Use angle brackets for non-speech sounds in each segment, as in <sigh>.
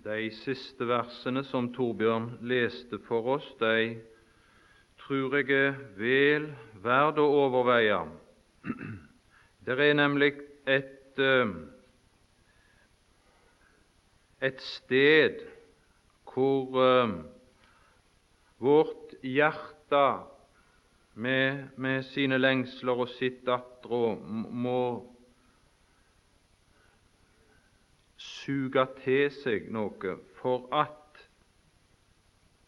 De siste versene som Torbjørn leste for oss, de tror jeg er vel verd å overveie. Det er nemlig et, eh, et sted hvor eh, vårt hjerte med, med sine lengsler og sitt attrå må suge til seg noe for at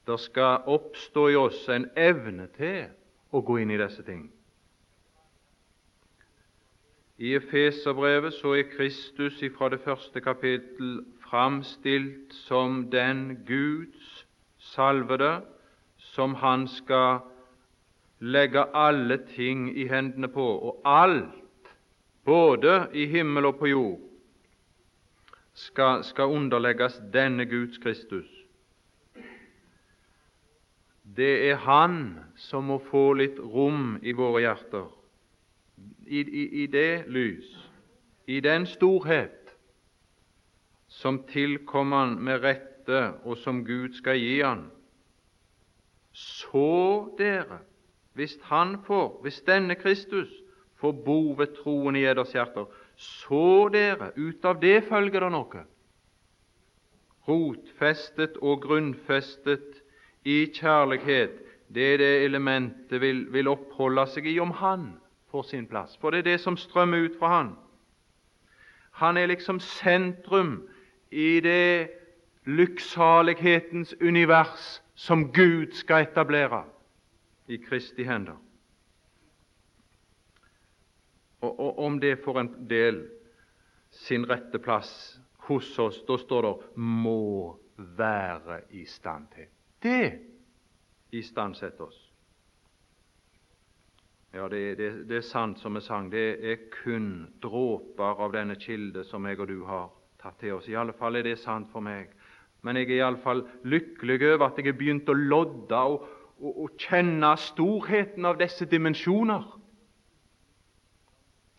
det skal oppstå i oss en evne til å gå inn i disse ting. I Efeserbrevet så er Kristus fra det første kapittel framstilt som den Guds salvede, som Han skal legge alle ting i hendene på, og alt, både i himmel og på jord, skal, skal underlegges denne Guds Kristus. Det er Han som må få litt rom i våre hjerter. I, i, i det lys, i den storhet som tilkommer Han med rette, og som Gud skal gi Han. Så dere, hvis Han får, hvis denne Kristus får bo ved troen i eders hjerter, så dere, ut av det følger det noe. Rotfestet og grunnfestet i kjærlighet, det er det elementet vil, vil oppholde seg i om Han får sin plass. For det er det som strømmer ut fra Han. Han er liksom sentrum i det lykksalighetens univers som Gud skal etablere i Kristi hender. Og, om det får en del sin rette plass hos oss, da står det 'må være i stand til'. Det istandsetter oss. Ja, det, det, det, er sant som vi sang. Det er kun dråper av denne kilde som jeg og du har tatt til oss. I alle fall er det sant for meg. Men jeg er i alle fall lykkelig over at jeg har begynt å lodde og, og, og kjenne storheten av disse dimensjoner.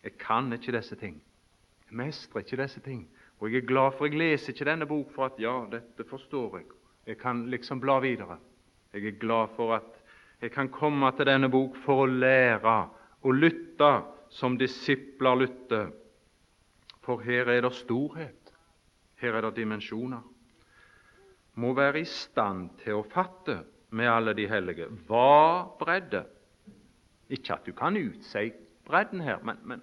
Jeg kan ikke disse ting. Jeg mestrer ikke disse ting. Og jeg er glad for jeg leser ikke denne bok for at ja, dette forstår jeg. Jeg kan liksom bla videre. Jeg er glad for at jeg kan komme til denne bok for å lære og lytte som disipler lytter. For her er det storhet. Her er det dimensjoner. Må være i stand til å fatte med alle de hellige. Hva bredde? Ikke at du kan utsi bredden her, men, men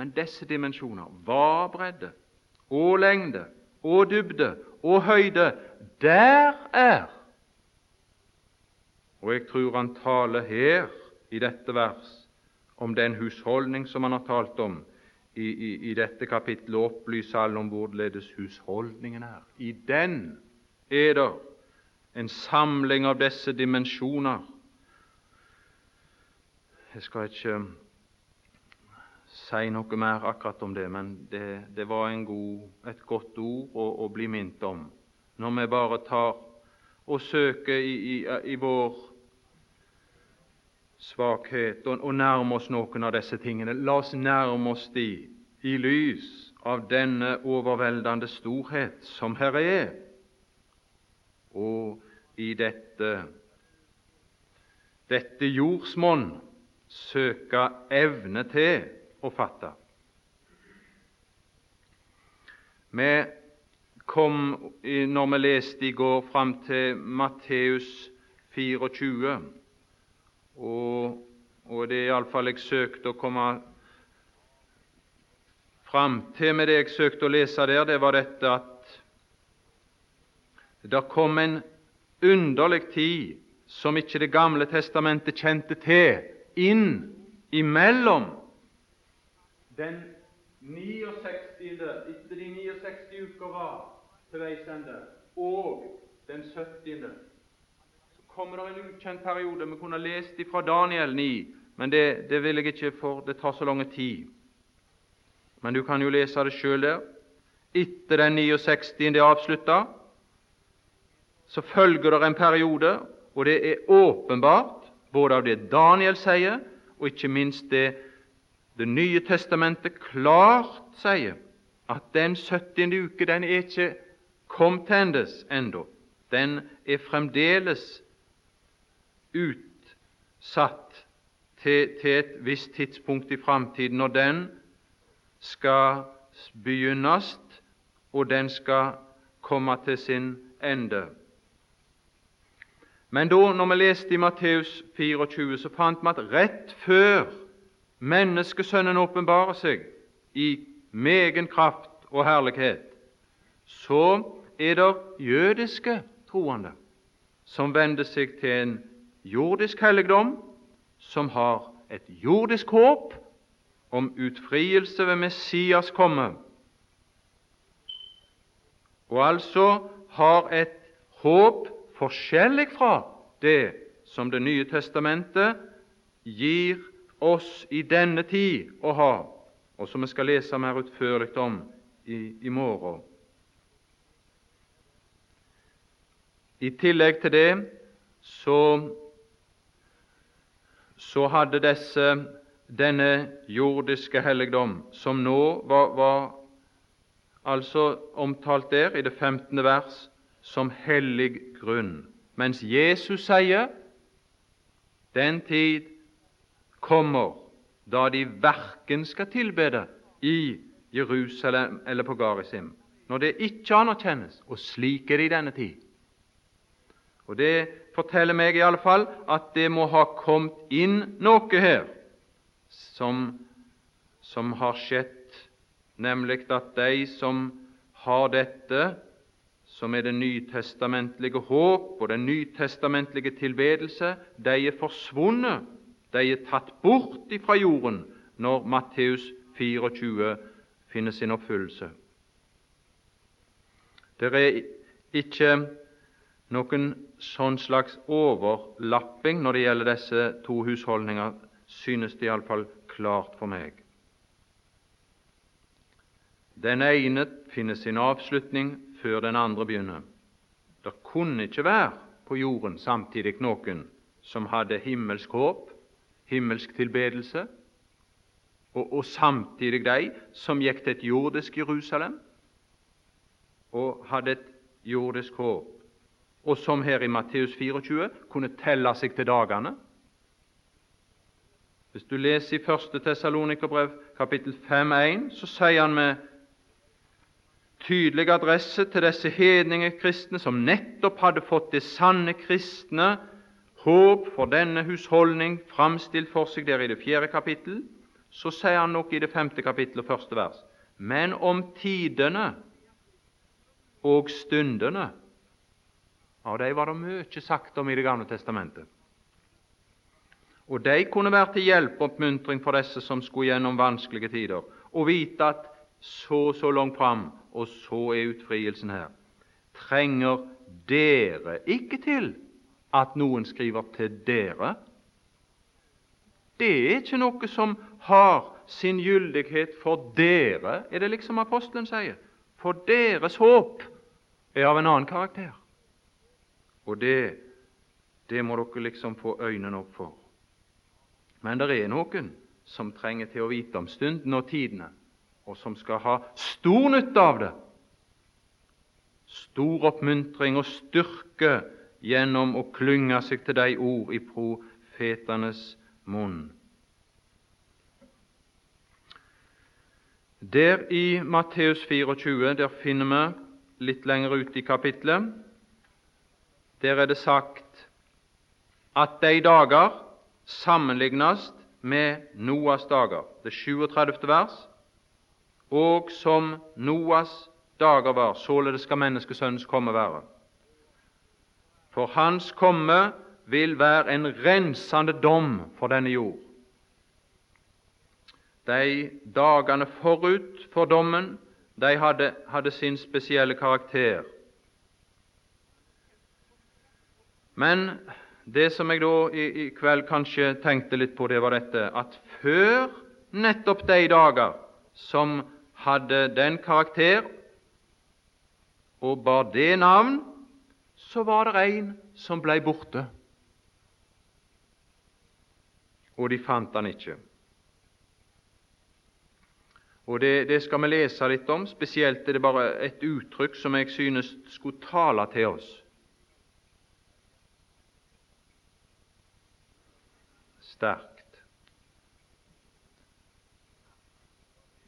men disse dimensjoner var bredde og lengde og dybde og høyde der er Og jeg tror han taler her i dette vers om den husholdning som han har talt om i, i, i dette kapittelet, opplyser alle om hvorledes husholdningen er. I den er det en samling av disse dimensjoner. Jeg skal ikke si noe mer akkurat om det, men det, det var god, et godt ord å, å, bli minnet om når vi bare tar og søker i, i, i vår svakhet og, og nærmer oss noen av disse tingene. La oss nærme oss de i lys av denne overveldende storhet som her er, og i dette, dette jordsmonn søke evne til å fatte. Vi kom, når vi leste i går, fram til Matteus 24, og, og det er iallfall jeg søkte å komme fram til med det jeg søkte å lese der, det var dette at det kom en underlig tid som ikke Det gamle testamentet kjente til, inn imellom den 69. etter de 69 uker var til veis ende, og den 70. Så kommer det en ukjent periode. Vi kunne lest fra Daniel 9, men det, det vil jeg ikke, for det tar så lang tid. Men du kan jo lese det sjøl der. Etter den 69. er avslutta, så følger det en periode, og det er åpenbart, både av det Daniel sier, og ikke minst det det nye testamentet klart sier at den 70. uke den er ikke kom tendes ennå. Den er fremdeles utsatt til, til et visst tidspunkt i framtiden, når den skal begynnes, og den skal komme til sin ende. Men da når vi leste i Matteus 24, så fant vi at rett før menneskesønnen åpenbarer seg i megen kraft og herlighet, så er det jødiske troende som vender seg til en jordisk helligdom, som har et jordisk håp om utfrielse ved Messias komme, og altså har et håp forskjellig fra det som Det nye testamentet gir oss i denne tid å ha, og som vi skal lese mer utførlig om i, i morgen. I tillegg til det så, så hadde disse, denne jordiske helligdom, som nå var, var altså omtalt der i det 15. vers, som hellig grunn, mens Jesus sier den tid kommer da de verken skal tilbede i Jerusalem eller på Garisim, når det ikke anerkjennes, og slik er det i denne tid. Og Det forteller meg i alle fall at det må ha kommet inn noe her som, som har skjedd, nemlig at de som har dette som er det nytestamentlige håp og den nytestamentlige tilbedelse, de er forsvunnet, de er tatt bort fra jorden når Matteus 24 finner sin oppfyllelse. Det er ikke noen sånn slags overlapping når det gjelder disse to husholdninger, synes det iallfall klart for meg. Den ene finner sin avslutning før den andre begynner. Det kunne ikke være på jorden samtidig noen som hadde himmelsk håp, himmelsk tilbedelse, og, og samtidig de som gikk til et jordisk Jerusalem og hadde et jordisk håp, og som her i Matteus 24 kunne telle seg til dagene. Hvis du leser i 1. Tessalonikerbrev kapittel 5.1, så sier han med tydelig adresse til disse hedninge kristne som nettopp hadde fått det sanne kristne håp for denne husholdning framstilt for seg der i det fjerde kapittel, så sier han nok i det femte kapittel og første vers. Men om tidene og stundene Av de var det mye sagt om i Det gamle testamentet. Og de kunne være til hjelp og oppmuntring for disse som skulle gjennom vanskelige tider, og vite at så så langt fram og så er utfrielsen her. Trenger dere ikke til at noen skriver til dere? Det er ikke noe som har sin gyldighet for dere, er det liksom apostelen sier. For deres håp er av en annen karakter. Og det, det må dere liksom få øynene opp for. Men det er noen som trenger til å vite om stunden og tidene og som skal ha stor nytte av det. Stor oppmuntring og styrke gjennom å klynge seg til de ord i profetenes munn. Der i Matteus 24 der finner vi litt lenger ut i kapittelet Der er det sagt at de dager sammenlignes med Noas dager, det 37. vers og som Noas dager var, således skal menneskesønnens komme være. For hans komme vil være en rensende dom for denne jord. De dagene forut for dommen de hadde, hadde sin spesielle karakter. Men det som jeg da i, i, kveld kanskje tenkte litt på, det var dette at før nettopp de dager som hadde den karakter og bar det navn, så var det en som ble borte, og de fant han ikke. Og det, det, skal vi lese litt om. Spesielt er det bare et uttrykk som jeg synes skulle tale til oss. Sterkt.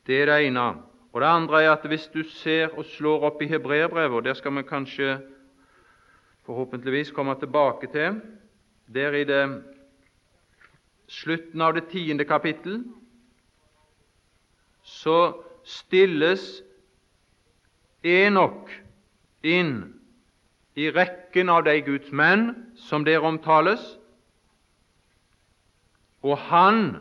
Det er det ene. Og Det andre er at hvis du ser og slår opp i hebreerbrevet, og der skal vi kanskje forhåpentligvis komme tilbake til, der i det slutten av det tiende kapittel. Så stilles Enok inn i rekken av de Guds menn som der omtales, og han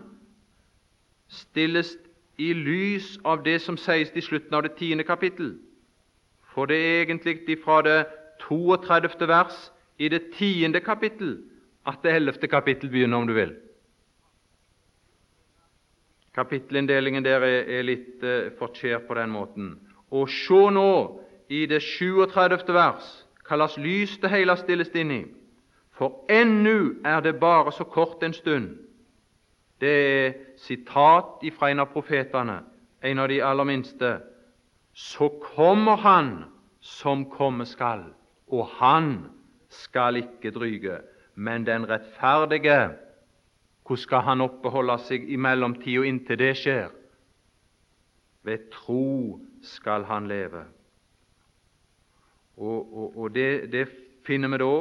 stilles i lys av det som sies i slutten av det tiende kapittel. For det er egentlig fra det 32. vers i det tiende kapittel at det ellevte kapittel begynner, om du vil. Kapittelinndelingen der er, litt eh, forkjært på den måten. Og se nå i det 37. vers hva lys det hele stilles inn i. For ennu er det bare så kort en stund. Det er sitat fra en av profetene, en av de aller minste. Så kommer Han som komme skal, og Han skal ikke dryge, men den rettferdige hvordan skal han oppbeholde seg i mellomtida inntil det skjer? Ved tro skal han leve. Og, og, og det, det, finner vi da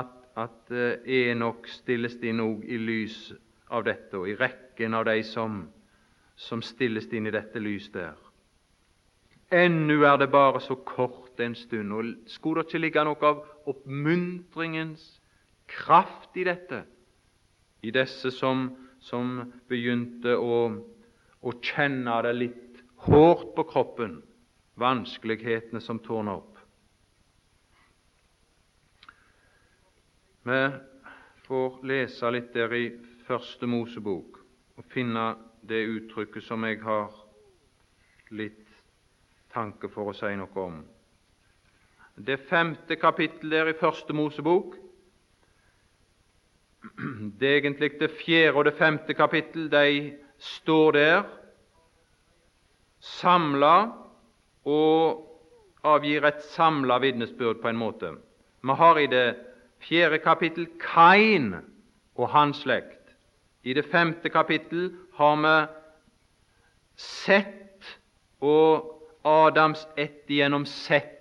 at, at eh, Enok stilles inn i lys av dette, og i rekken av de som, som stilles inn i dette lys der. Ennu er det bare så kort en stund, og skulle det ikke ligge noe av oppmuntringens kraft i dette? i disse som, som begynte å, å, kjenne det litt hårdt på kroppen, vanskelighetene som tårner opp. Vi får lese litt der i Første Mosebok og finne det uttrykket som jeg har litt tanke for å si noe om. Det femte kapittelet der i Første Mosebok det er egentlig det fjerde og det femte kapittel. De står der samla og avgir et samla vitnesbyrd på en måte. Vi har i det fjerde kapittel Kain og hans slekt. I det femte kapittel har vi Sett og Adams ett igjennom Sett.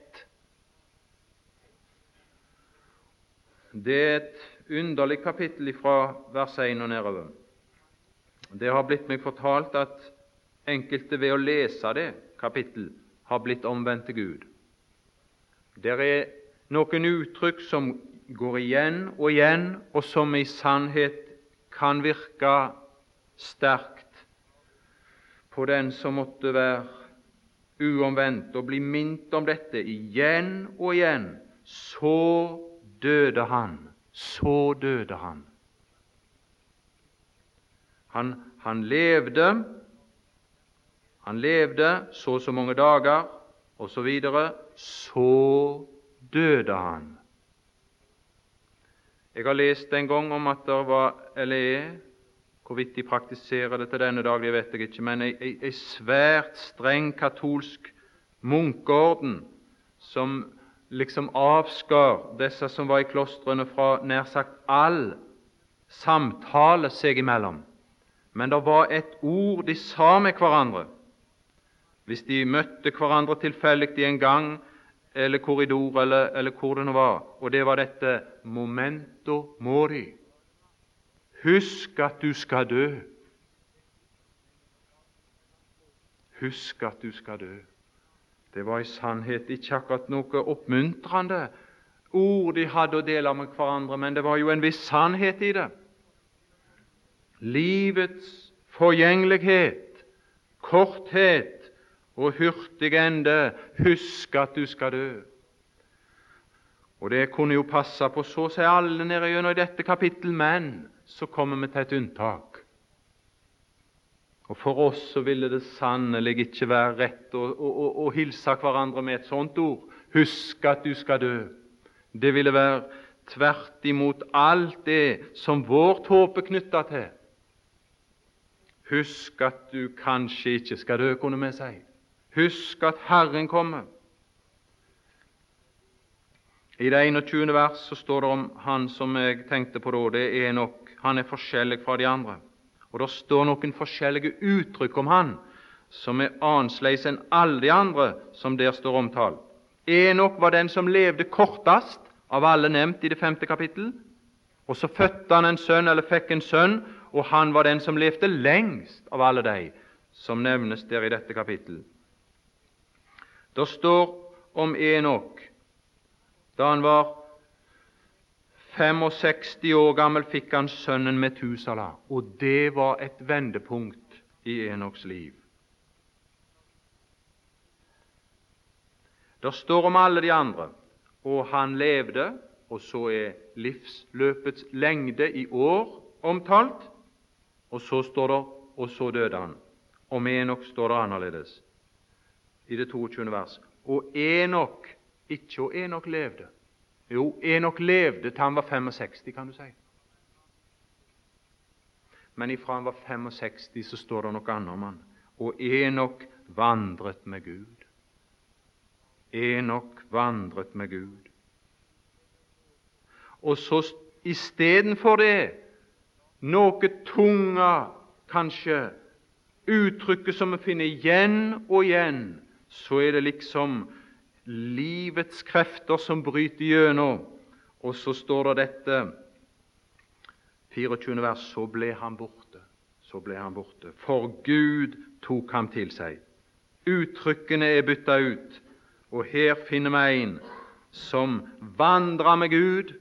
Det er et underlig kapittel fra vers 1 og nedover. Det har blitt meg fortalt at enkelte ved å lese det kapittel har blitt omvendt til Gud. Det er noen uttrykk som går igjen og igjen, og som i sannhet kan virke sterkt på den som måtte være uomvendt, og bli minnet om dette igjen og igjen. Så døde han så døde han. Han, han levde han levde så og så mange dager, osv. Så, videre. så døde han. Jeg har lest en gang om at det var eller er Hvorvidt de praktiserer det til denne dag, det vet jeg ikke, men ei svært streng katolsk munkeorden som liksom avskar disse som var i klostrene, fra nær sagt all samtale seg imellom. Men det var et ord de sa med hverandre hvis de møtte hverandre tilfeldig i en gang eller korridor eller, eller hvor det nå var, og det var dette momento mori. Husk at du skal dø. Husk at du skal dø. Det var i sannhet ikke akkurat noe oppmuntrende ord de hadde å dele med hverandre, men det var jo en viss sannhet i det. Livets forgjengelighet, korthet og hurtig ende. Husk at du skal dø. Og Det kunne jo passe på så å si alle nede gjennom dette kapittel, men så kommer vi til et unntak. Og For oss så ville det sannelig ikke være rett å, å, å, å, hilse hverandre med et sånt ord. Husk at du skal dø. Det ville være tvert imot alt det som vårt håp er knytta til. Husk at du kanskje ikke skal dø, kunne vi si. Husk at Herren kommer. I det 21. vers så står det om han som jeg tenkte på da, det er nok Han er forskjellig fra de andre. Og det står noen forskjellige uttrykk om han som er annerledes enn alle de andre som der står omtalt. Enok var den som levde kortest av alle nevnt i det femte kapittel. Og så fødte han en sønn, eller fikk en sønn, og han var den som levde lengst av alle de som nevnes der i dette kapittel. Det står om Enok da han var 65 år gammel, fikk han sønnen Metusala, og det var et vendepunkt i Enoks liv. Det står om alle de andre, og han levde, og så er livsløpets lengde i år omtalt, og så står det og så døde han. Om Enok står det annerledes i det 22. vers. Og Enok ikke og Enok levde. Jo, Enok levde til han var 65, kan du si. Men ifra han var 65, så står det noe annet om han. Og Enok vandret med Gud. Enok vandret med Gud. Og så istedenfor det noe tunga, kanskje, uttrykket som vi finner igjen og igjen, så er det liksom livets krefter som bryter gjennom. Og så står det dette 24. vers så ble han borte. Så ble han borte. For Gud tok ham til seg. Uttrykkene er bytta ut, og her finner vi en som vandra med Gud,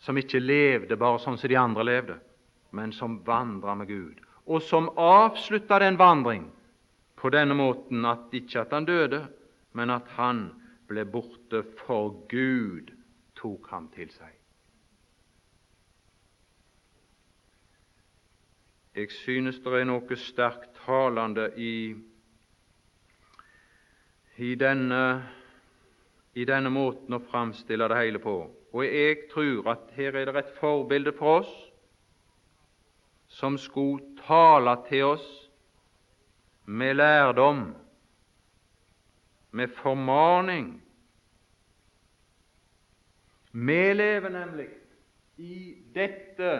som ikke levde bare sånn som de andre levde, men som vandra med Gud, og som avslutta den vandring på denne måten at ikke at han døde, men at han ble borte, for Gud tok ham til seg. Jeg synes det er noe sterkt talende i, i, denne, i denne måten å framstille det hele på. Og jeg tror at her er det et forbilde for oss som skulle tale til oss med lærdom med formaning. Vi lever nemlig i dette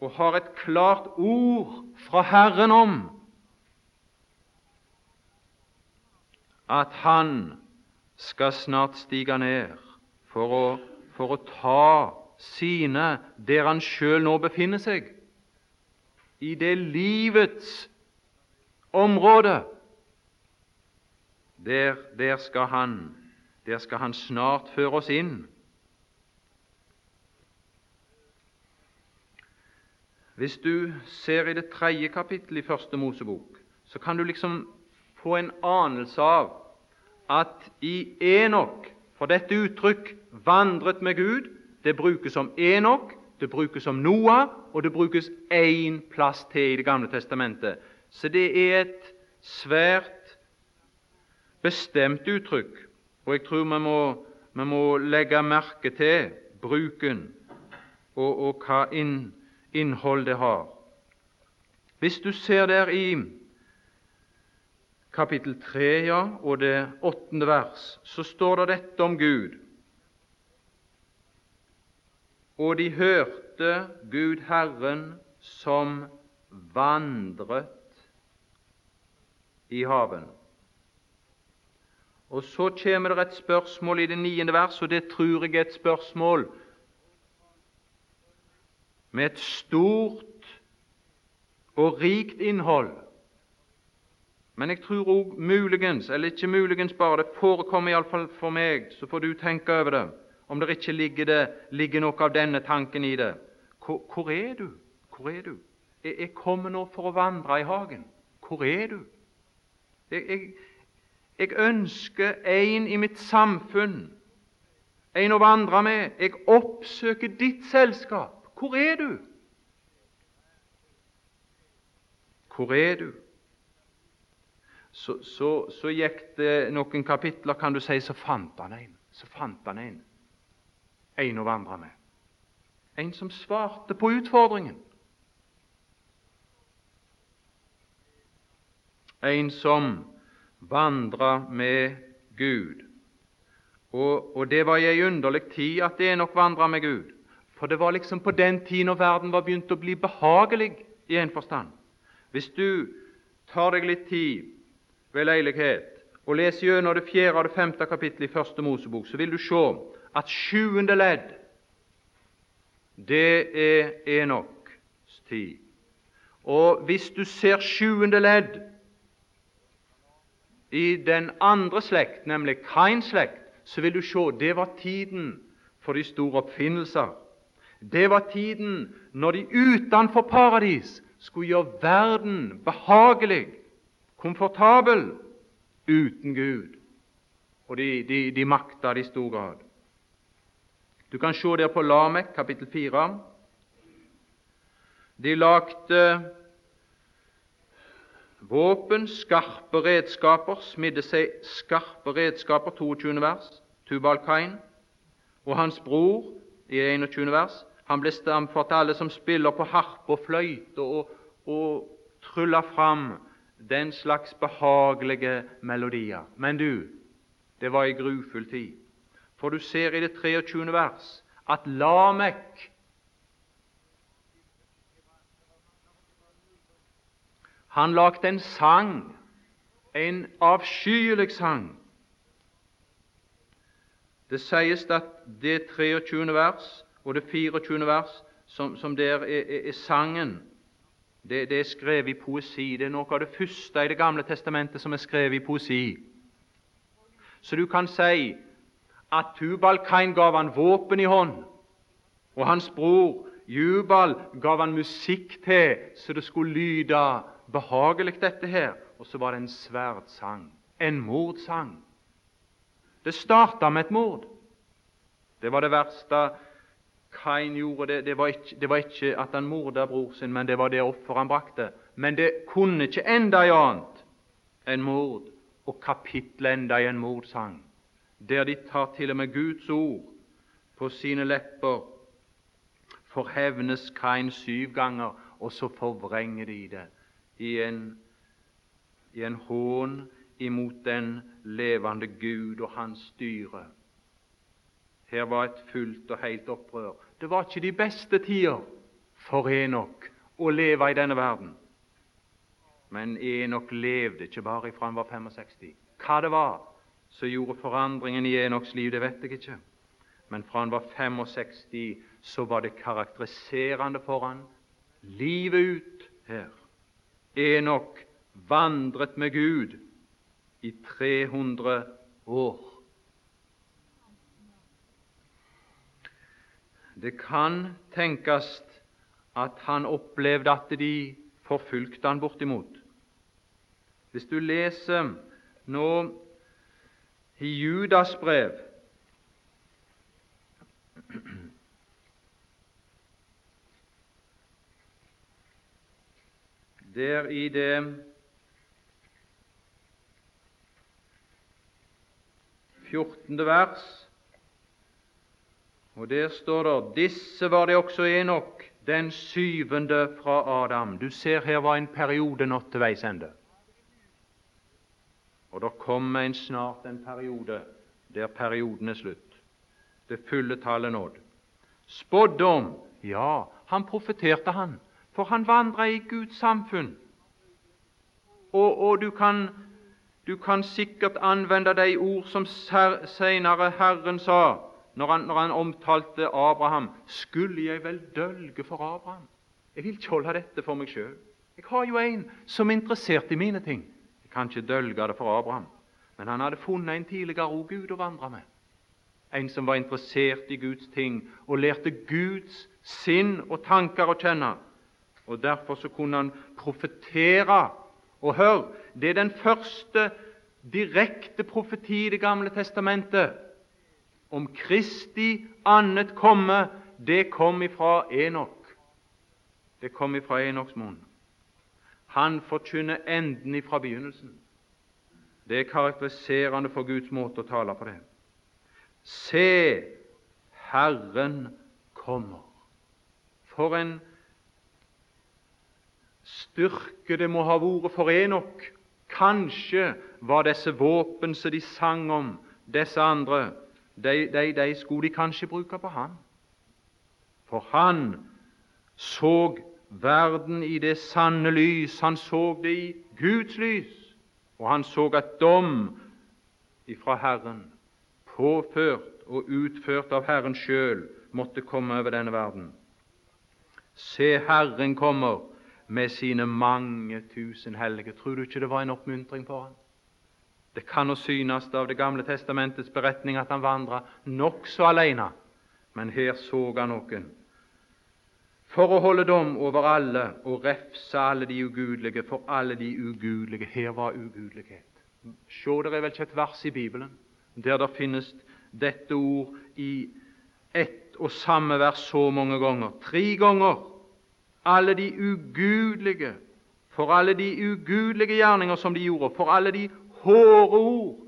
og har et klart ord fra Herren om at Han skal snart stige ned for å, for å ta sine der han sjøl nå befinner seg, i det livets område der, der, skal han, der skal han snart føre oss inn. Hvis du ser i det tredje kapittelet i Første Mosebok, så kan du liksom få en anelse av at i Enok For dette uttrykk 'vandret med Gud' det brukes om Enok, det brukes om Noah, og det brukes én plass til i Det gamle testamentet. Så det er et svært bestemt uttrykk, og jeg tror vi må, vi må legge merke til bruken og, og hva inn, innhold det har. Hvis du ser der i kapittel 3 ja, og det åttende vers, så står det dette om Gud. Og de hørte Gud Herren som vandret i haven. Og Så kommer det et spørsmål i det niende vers, og det tror jeg er et spørsmål med et stort og rikt innhold. Men jeg tror òg muligens, eller ikke muligens bare, det forekommer iallfall for meg, så får du tenke over det, om det ikke ligger, det, ligger noe av denne tanken i det. Hvor, er du? Hvor er du? Jeg, jeg kommer nå for å vandre i hagen. Hvor er du? Jeg, jeg, jeg ønsker en i mitt samfunn, en å vandre med. Jeg oppsøker ditt selskap. Hvor er du? Hvor er du? Så, så, så gikk det noen kapitler, kan du si, så fant han en. Så fant han en. En å vandre med. En som svarte på utfordringen. en som vandra med Gud. Og, og, det var i ei underlig tid at Enok vandra med Gud. For det var liksom på den tid når verden var begynt å bli behagelig i en forstand. Hvis du tar deg litt tid ved leilighet og leser gjennom det fjerde og det femte kapittelet i Første Mosebok, så vil du se at sjuende ledd, det er Enoks tid. Og hvis du ser sjuende ledd i den andre slekt, nemlig Kains slekt, så vil du se det var tiden for de store oppfinnelser. Det var tiden når de utenfor paradis skulle gjøre verden behagelig, komfortabel, uten Gud. Og de, de, de makta det i stor grad. Du kan se der på Lamek, kapittel 4. De lagde våpen, skarpe redskaper, smidde seg skarpe redskaper, 22. vers, Tubal Kain, og hans bror, i 21. vers, han ble stamfart alle som spiller på harpe og fløyte og, og tryller fram den slags behagelige melodier. Men du, det var i grufull tid. For du ser i det 23. vers at Lamek Han lagde en sang, en avskyelig sang. Det sies at det 23. vers og det 24. vers, som, som der er, er, er sangen, det, det, er skrevet i poesi. Det er noe av det første i Det gamle testamentet som er skrevet i poesi. Så du kan si at Tubalkain gav han våpen i hånd, og hans bror Jubal gav han musikk til, så det skulle lyde behagelig, dette her. Og så var det en sverdsang, en mordsang. Det starta med et mord. Det var det verste Kain gjorde. Det, det, var ikke, det var ikke at han morda bror sin, men det var det offeret han brakte. Men det kunne ikke enda i annet enn mord, og kapittelet enda i en mordsang, der de tar til og med Guds ord på sine lepper. Forhevnes Kain syv ganger, og så forvrenger de det i en, i en hån imot den levende Gud og hans styre. Her var et fullt og helt opprør. Det var ikke de beste tider for Enok å leve i denne verden. Men Enok levde ikke bare fra han var 65. Hva det var som gjorde forandringen i Enoks liv, det vet jeg ikke. Men fra han var 65, så var det karakteriserende for han livet ut her. Enok vandret med Gud i 300 år. Det kan tenkes at han opplevde at de forfulgte han bortimot. Hvis du leser nå i Judas brev Der i det fjortende vers, og der står det Disse var det også Enok, den syvende fra Adam. Du ser her var en periode nådd til veis ende. Og det kommer en snart en periode der perioden er slutt. Det fulle tallet nådd. Spådom ja, han profeterte, han. For han vandra i Guds samfunn. Og, og du, kan, du, kan, sikkert anvende de ord som senere Herren sa når han, når han, omtalte Abraham. Skulle jeg vel dølge for Abraham? Jeg vil ikke holde dette for meg sjøl. Jeg har jo en som er interessert i mine ting. Jeg kan ikke dølge det for Abraham. Men han hadde funnet en tidligere òg Gud å vandre med. En som var interessert i Guds ting og lærte Guds sinn og tanker å kjenne og Derfor så kunne han profetere. Og hør, det er den første direkte profeti i Det gamle testamentet om Kristi annet komme. Det kom ifra Enok. Det kom ifra Enoks munn. Han forkynner enden ifra begynnelsen. Det er karakteriserende for Guds måte å tale på det. Se, Herren kommer. For en styrke det må ha vært for Enok. kanskje var disse våpen som de sang om, disse andre, de, de, de skulle de kanskje bruke på han. For han så verden i det sanne lys, han så det i Guds lys, og han så at dom ifra Herren, påført og utført av Herren sjøl, måtte komme over denne verden. Se, Herren kommer med sine mange tusen hellige. Tror du ikke det var en oppmuntring for ham? Det kan jo synes av Det gamle testamentets beretning at han vandra nokså alene, men her så han noen. For å holde dom over alle og refse alle de ugudelige, for alle de ugudelige. Her var ugudelighet. Se, det er vel ikke et vers i Bibelen der det finnes dette ord i ett og samme vers så mange ganger. Tre ganger. Alle de ugudelige, for alle de ugudelige gjerninger som de gjorde, for alle de hårde ord.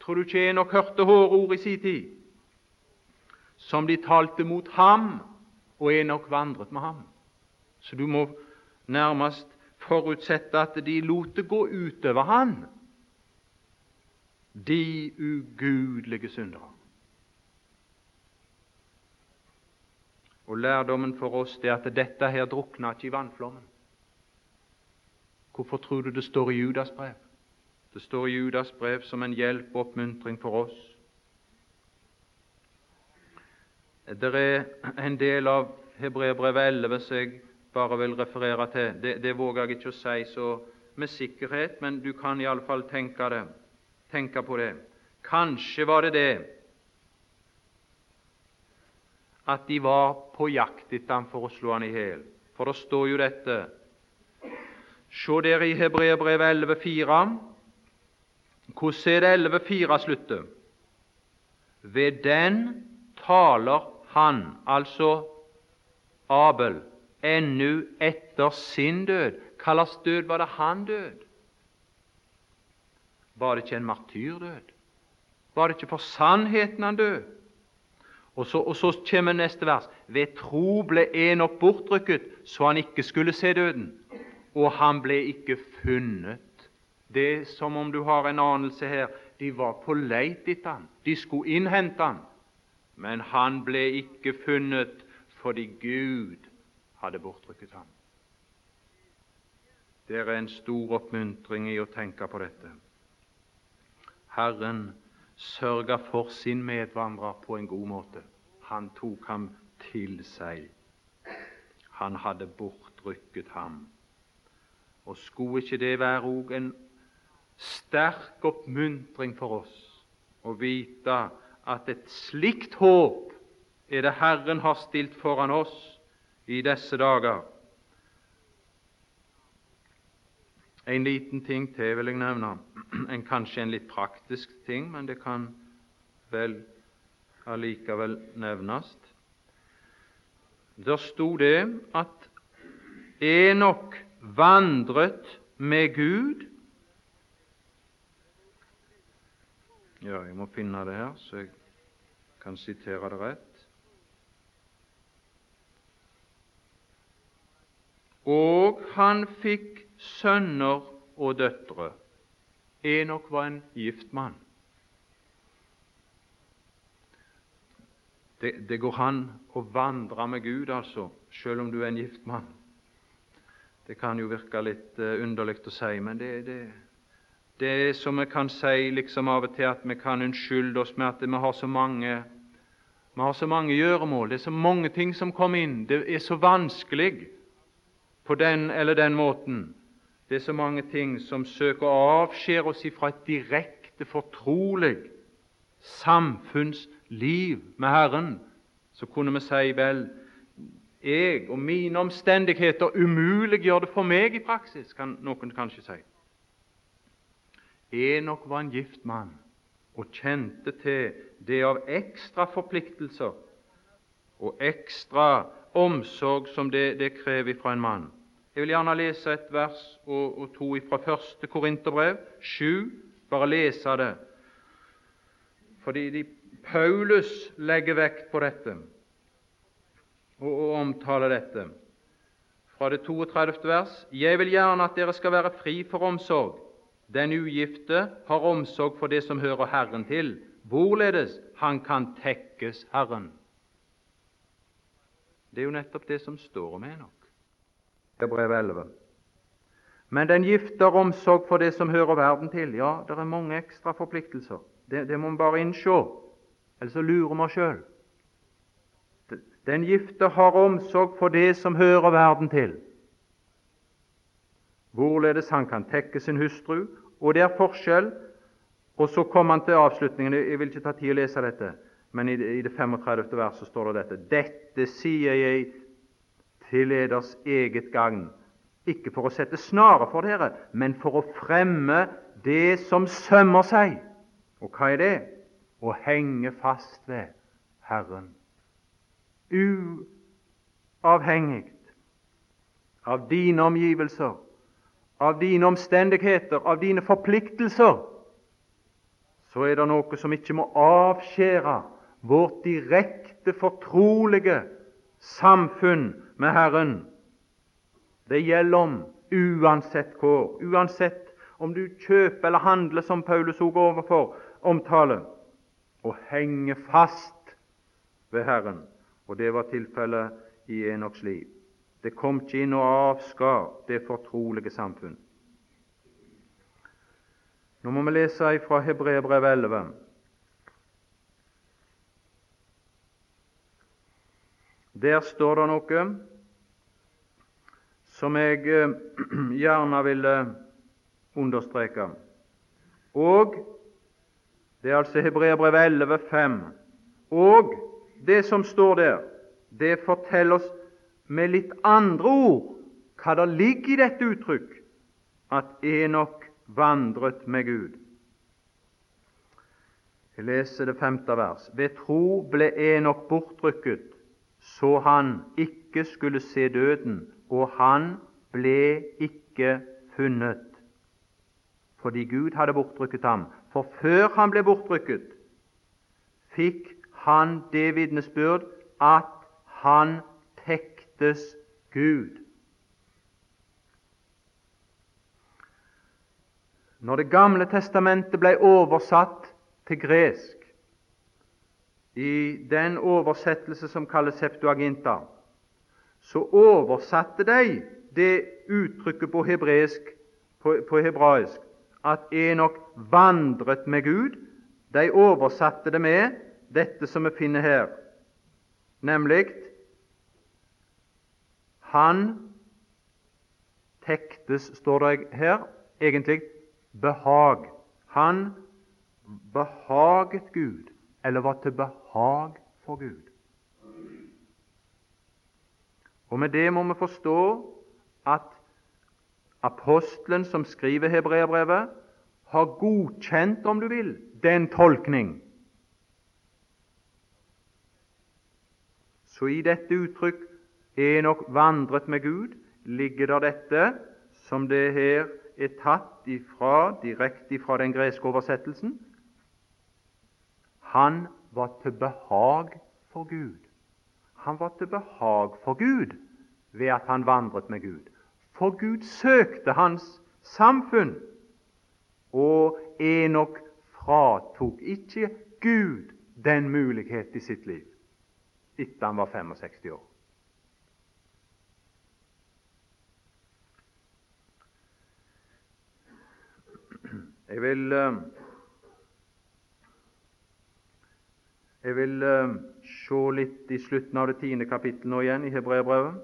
Tror du ikke Enok hørte hårde ord i sin tid? Som de talte mot ham, og Enok vandret med ham. Så du må nærmest forutsette at de lot det gå utover han, de ugudelige syndere. Og lærdommen for oss er at dette her drukna ikke i vannflommen. Hvorfor tror du det står i Judas brev? Det står i Judas brev som en hjelp og oppmuntring for oss. Det er en del av Hebreerbrevet 11 som jeg bare vil referere til. Det, det, våger jeg ikke å si så med sikkerhet, men du kan iallfall tenke, tenke på det. Kanskje var det det at de var på jakt etter ham for å slå ham i hjel. For det står jo dette Se dere i Hebreerbrevet 11,4. Hvordan er det 11,4 slutter? Ved den taler han, altså Abel, ennu etter sin død. Hva død var det han død? Var det ikke en martyrdød? Var det ikke for sannheten han død? Og så, og så kommer neste vers. Ved tro ble Enok bortrykket, så han ikke skulle se døden. Og han ble ikke funnet. Det er som om du har en anelse her. De var på leit etter han. De skulle innhente han. Men han ble ikke funnet fordi Gud hadde bortrykket ham. Det er en stor oppmuntring i å tenke på dette. Herren sørga for sin medvandrer på en god måte. Han tok ham til seg. Han hadde bortrykket ham. Og skulle ikke det være òg en sterk oppmuntring for oss å vite at et slikt håp er det Herren har stilt foran oss i disse dager? En liten ting til vil jeg nevne, <clears throat> en, kanskje en litt praktisk ting, men det kan vel allikevel nevnes. Der sto det at Enok vandret med Gud Ja, jeg må finne det her, så jeg kan sitere det rett. Og han fikk sønner og døtre. Enok var en gift mann. Det, det, går an å vandre med Gud, altså, selv om du er en gift mann. Det kan jo virke litt uh, underlig å si, men det, det, det er som vi kan si liksom av og til at vi kan unnskylde oss med at vi har så mange vi har så mange gjøremål, det er så mange ting som kommer inn, det er så vanskelig på den eller den måten. Det er så mange ting som søker å avskjære oss ifra et direkte, fortrolig samfunnsliv med Herren. Så kunne vi si vel jeg og mine omstendigheter umuliggjør det for meg i praksis, kan noen kanskje si. Enok var en gift mann og kjente til det av ekstra forpliktelser og ekstra omsorg som det, det krever fra en mann. Jeg vil gjerne lese et vers og, og to fra første Korinterbrev, sju. Bare lese det. Fordi de, Paulus legger vekt på dette og, og omtaler dette. Fra det 32. vers.: Jeg vil gjerne at dere skal være fri for omsorg, den ugifte har omsorg for det som hører Herren til, hvorledes han kan tekkes Herren. Det er jo nettopp det som står om Enok. Brev 11. Men den gifte har omsorg for det som hører verden til. Ja, det er mange ekstra forpliktelser. Det, det må vi bare innse, ellers lurer vi oss sjøl. Den gifte har omsorg for det som hører verden til, hvorledes han kan tekke sin hustru. Og det er forskjell. Og så kommer han til avslutningen. Jeg vil ikke ta tid å lese dette, men i det 35. verset står det dette. Dette sier jeg til eders eget gagn, ikke for å sette snare for dere, men for å fremme det som sømmer seg. Og hva er det? Å henge fast ved Herren uavhengig av dine omgivelser, av dine omstendigheter, av dine forpliktelser, så er det noe som ikke må avskjære vårt direkte, fortrolige samfunn med Herren. Det gjelder om uansett hvor, uansett om du kjøper eller handler, som Paulus òg overfor omtaler, å henge fast ved Herren. Og det var tilfellet i Enoks liv. Det kom ikke inn og avskar det fortrolige samfunn. Nå må vi lese fra Hebreerbrev 11. Der står det noe som jeg eh, <clears throat> gjerne vil understreke. Og det er altså Hebreabrevet 11, 5. Og det som står der, det forteller oss med litt andre ord hva det ligger i dette uttrykk at Enok vandret med Gud. Jeg leser det femte vers. Ved tro ble Enok bortrykket, så han ikke skulle se døden, og han ble ikke funnet, fordi Gud hadde bortrykket ham. For før han ble bortrykket, fikk han det vitnesbyrd at han tektes Gud. Når Det gamle testamentet ble oversatt til gresk, i den oversettelse som kalles Septuaginta, så oversatte de det uttrykket på, hebreisk, på, på hebraisk at Enok vandret med Gud. De oversatte det med dette som vi finner her, nemlig han tektes, står det her, egentlig behag. Han behaget Gud, eller var til behag for Gud. Og Med det må vi forstå at apostelen som skriver hebreerbrevet, har godkjent, om du vil, den tolkning Så i dette uttrykk Enok vandret med Gud, ligger der dette som det her er tatt ifra, direkte fra den greske oversettelsen. Han var til behag for Gud. Han var til behag for Gud ved at han vandret med Gud. For Gud søkte hans samfunn, og Enok fratok ikke Gud den mulighet i sitt liv etter han var 65 år. Jeg vil, eh, jeg vil uh, se litt i slutten av det tiende kapittelet nå igjen i Hebreabrevet.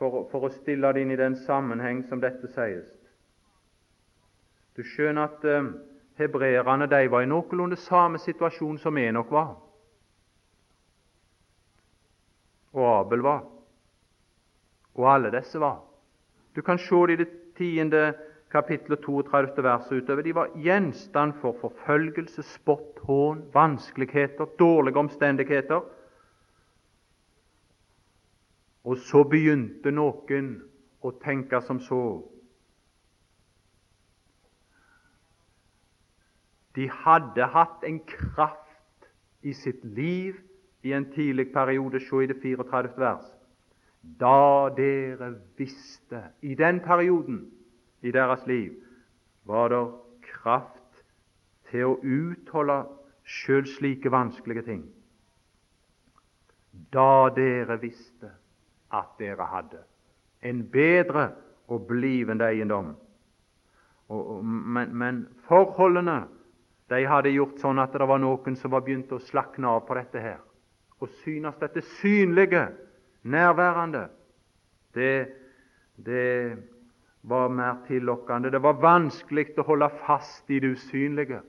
for, for, å stille det inn i den sammenheng som dette sies. Du skjønner at uh, hebreerne de var i noenlunde samme situasjon som Enok var og Abel var, og alle disse var. Du kan se det i det tiende kapittel 32. verset utover. De var gjenstand for forfølgelse, spott, hån, vanskeligheter, dårlige omstendigheter. Og så begynte noen å tenke som så. De hadde hatt en kraft i sitt liv i en tidlig periode, se i det 34. vers. Da dere visste I den perioden i deres liv, var det kraft til å utholde sjøl slike vanskelige ting. Da dere visste at dere hadde en bedre og blivende eiendom. Og, men, men, forholdene de hadde gjort sånn at det var noen som var begynt å slakne av på dette her. Og synes dette synlige, nærværende, det, det var mer tillokkende. Det var vanskelig å holde fast i det usynlige.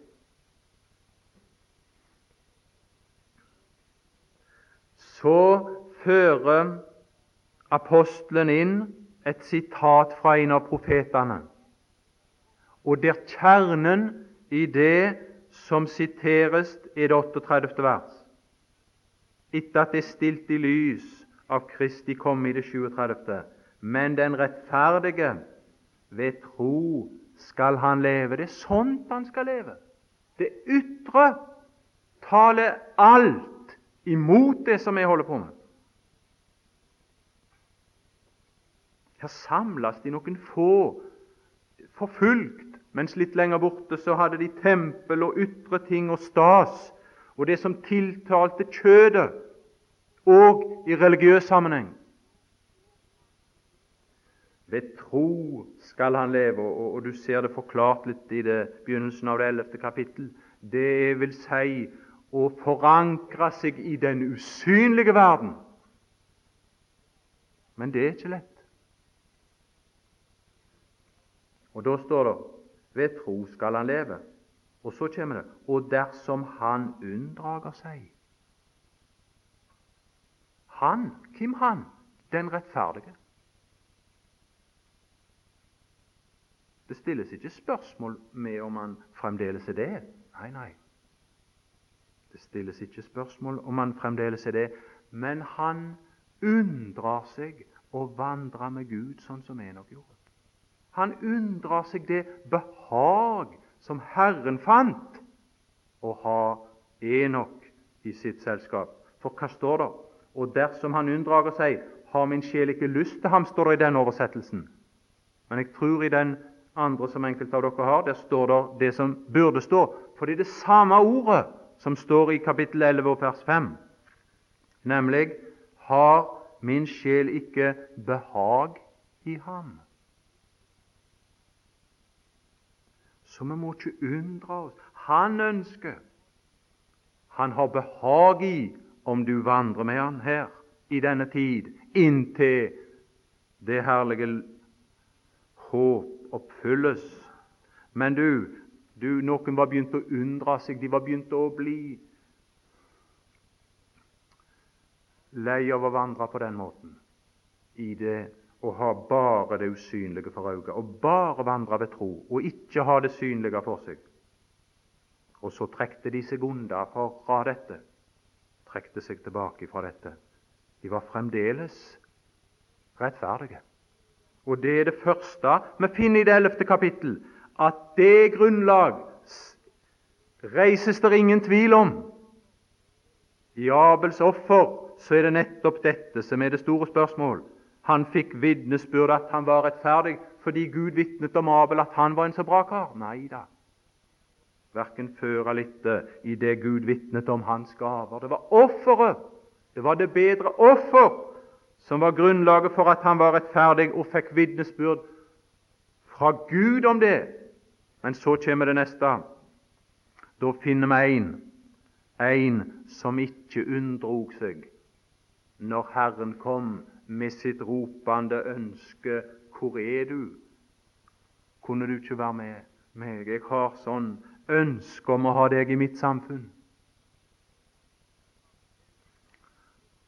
Så fører apostelen inn et sitat fra en av profetene, og der kjernen i det som siteres, er det 38. vers. Etter at det er stilt i lys av Kristi komme i det 37. Men den rettferdige ved tro skal han leve. Det er sånt han skal leve. Det ytre taler alt imot det som vi holder på med. Her samles de noen få forfulgt, mens litt lenger borte så hadde de tempel og ytre ting og stas og det som tiltalte kjødet, og i religiøs sammenheng. Ved tro skal han leve, og, og, du ser det forklart litt i det, begynnelsen av det ellevte kapittel. Det vil si å forankre seg i den usynlige verden. Men det er ikke lett. Og da står det ved tro skal han leve. Og så kommer det og dersom han unndrager seg. Han, hvem han? Den rettferdige. Det stilles ikke spørsmål med om han fremdeles er det. Nei, nei. Det stilles ikke spørsmål om han fremdeles er det, men han unndrar seg å vandre med Gud sånn som Enok gjorde. Han unndrar seg det behag som Herren fant å ha Enok i sitt selskap. For hva står det? Og dersom han unndrager seg, har min sjel ikke lyst til ham, står det i den oversettelsen. Men jeg tror i den andre som enkelte av dere har, der står det det som burde stå. For det er det samme ordet som står i kapittel 11 og vers 5, nemlig har min sjel ikke behag i ham. Så vi må ikke undre oss. Han ønsker, han har behag i om du vandrer med han her i denne tid, inntil det herlige håp oppfylles. Men du, du, noen var begynt å undre seg, de var begynt å bli lei av å vandre på den måten, i det å ha bare det usynlige for øye, og bare vandre ved tro, og ikke ha det synlige for seg. Og så trekte de seg unna fra dette, trekte seg tilbake fra dette. De var fremdeles rettferdige. Og det er det første vi finner i det ellevte kapittel, at det grunnlag reises det ingen tvil om. I Abels offer så er det nettopp dette som er det store spørsmål. Han fikk vitnesbyrd at han var rettferdig fordi Gud vitnet om Abel at han var en så bra kar. Nei da. Verken før eller etter i det Gud vitnet om hans gaver. Det var offeret. Det var det bedre offer som var grunnlaget for at han var rettferdig og fikk vitnesbyrd fra Gud om det. Men så kommer det neste. Da finner vi en, en som ikke unndrog seg når Herren kom med sitt ropende ønske 'Hvor er du?' Kunne du ikke være med meg? Jeg har sånn ønske om å ha deg i mitt samfunn.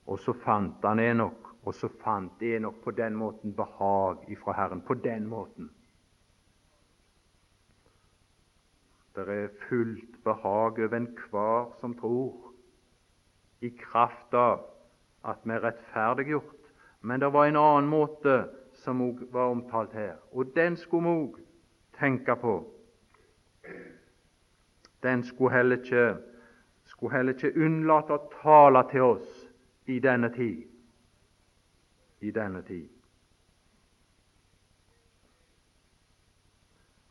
Og så fant han Enok og så fant Enok på den måten behag ifra Herren. På den måten. Det er fullt behag over enhver som tror, i kraft av at vi er rettferdiggjort. Men det var en annen måte som òg var omtalt her, og den skulle vi òg tenke på. Den skulle heller, ikke, skulle heller ikke unnlate å tale til oss i denne tid i denne tid.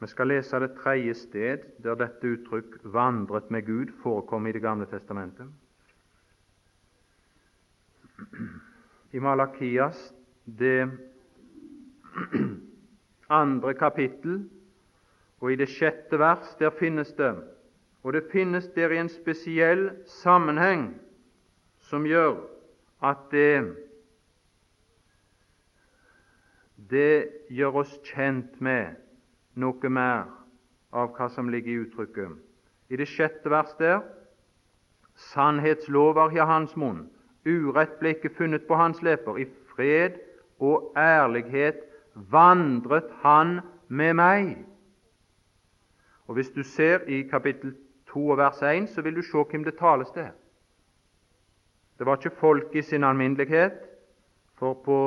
Vi skal lese det tredje sted der dette uttrykk 'vandret med Gud' forekom i Det gamle testamentet. I Malakias, det andre kapittel, og i det sjette vers, der finnes det Og det finnes der i en spesiell sammenheng som gjør at det det gjør oss kjent med noe mer av hva som ligger i uttrykket. I det sjette vers der Sannhetslover i hans munn, urett ble ikke funnet på hans lepper. I fred og ærlighet vandret han med meg. Og Hvis du ser i kapittel 2 og vers 1, så vil du se hvem det tales til. Det var ikke folk i sin alminnelighet, for på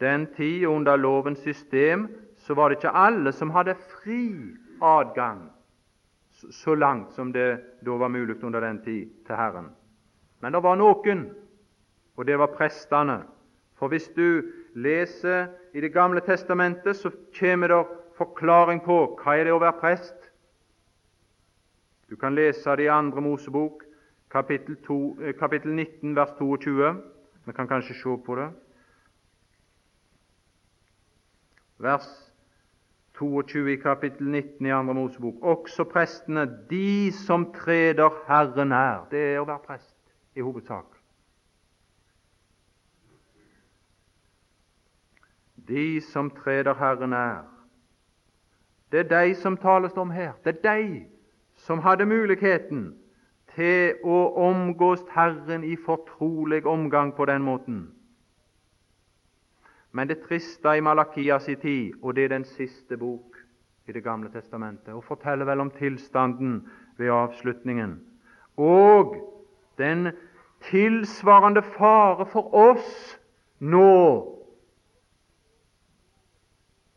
den tid under lovens system så var det ikke alle som hadde fri adgang så langt som det da var mulig under den tid, til Herren. Men det var noen, og det var prestene. For hvis du leser i Det gamle testamentet, så kommer det forklaring på hva er det å være prest. Du kan lese det i Andre Mosebok, kapittel, 2, eh, kapittel 19, vers 22. Vi kan kanskje se på det. Vers 22 i kapittel 19 i Andre Mosebok. Også prestene, de som treder Herren nær. Det er å være prest i hovedsak. De som treder Herren nær. Det er de som tales om her. Det er de som hadde muligheten til å omgås Herren i fortrolig omgang på den måten. Men det triste i Malakias tid, og det er den siste bok i Det gamle testamentet, og forteller vel om tilstanden ved avslutningen, og den tilsvarende fare for oss nå,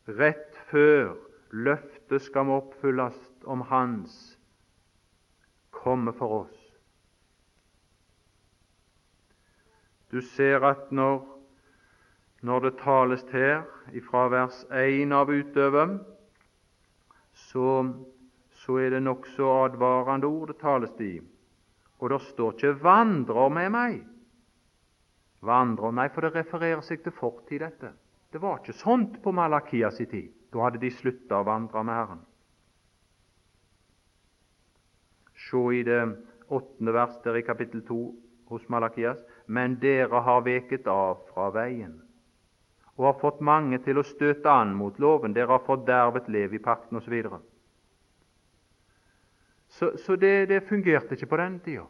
rett før løftet skal oppfylles om Hans komme for oss. Du ser at når når det tales her fra vers 1 av utover, så, så er det nokså advarende ord det tales i. Og det står ikke 'vandrer med meg'. Vandrer meg, for det refererer seg til fortid, dette. Det var ikke sånt på Malakias tid. Da hadde de slutta å vandre med Herren. Se i det åttende vers der i kapittel 2 hos Malakias. Men dere har veket av fra veien og har fått mange til å støte an mot loven. Dere har fordervet Levi-pakten osv. Så, så, det, det fungerte ikke på den tida.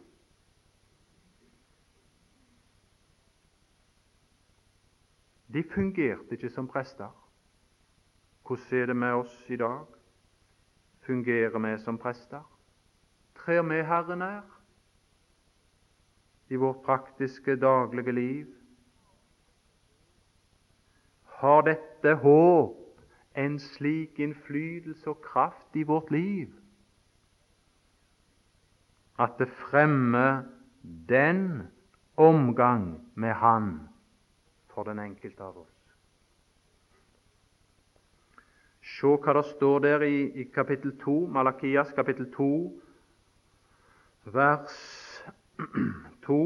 De fungerte ikke som prester. Hvordan er det med oss i dag? Fungerer vi som prester? Trer vi Herren nær i vårt praktiske, daglige liv? Har dette håp en slik innflytelse og kraft i vårt liv at det fremmer den omgang med Han for den enkelte av oss. Se hva det står der i, i kapittel 2, Malakias kapittel 2, vers <clears throat> 2.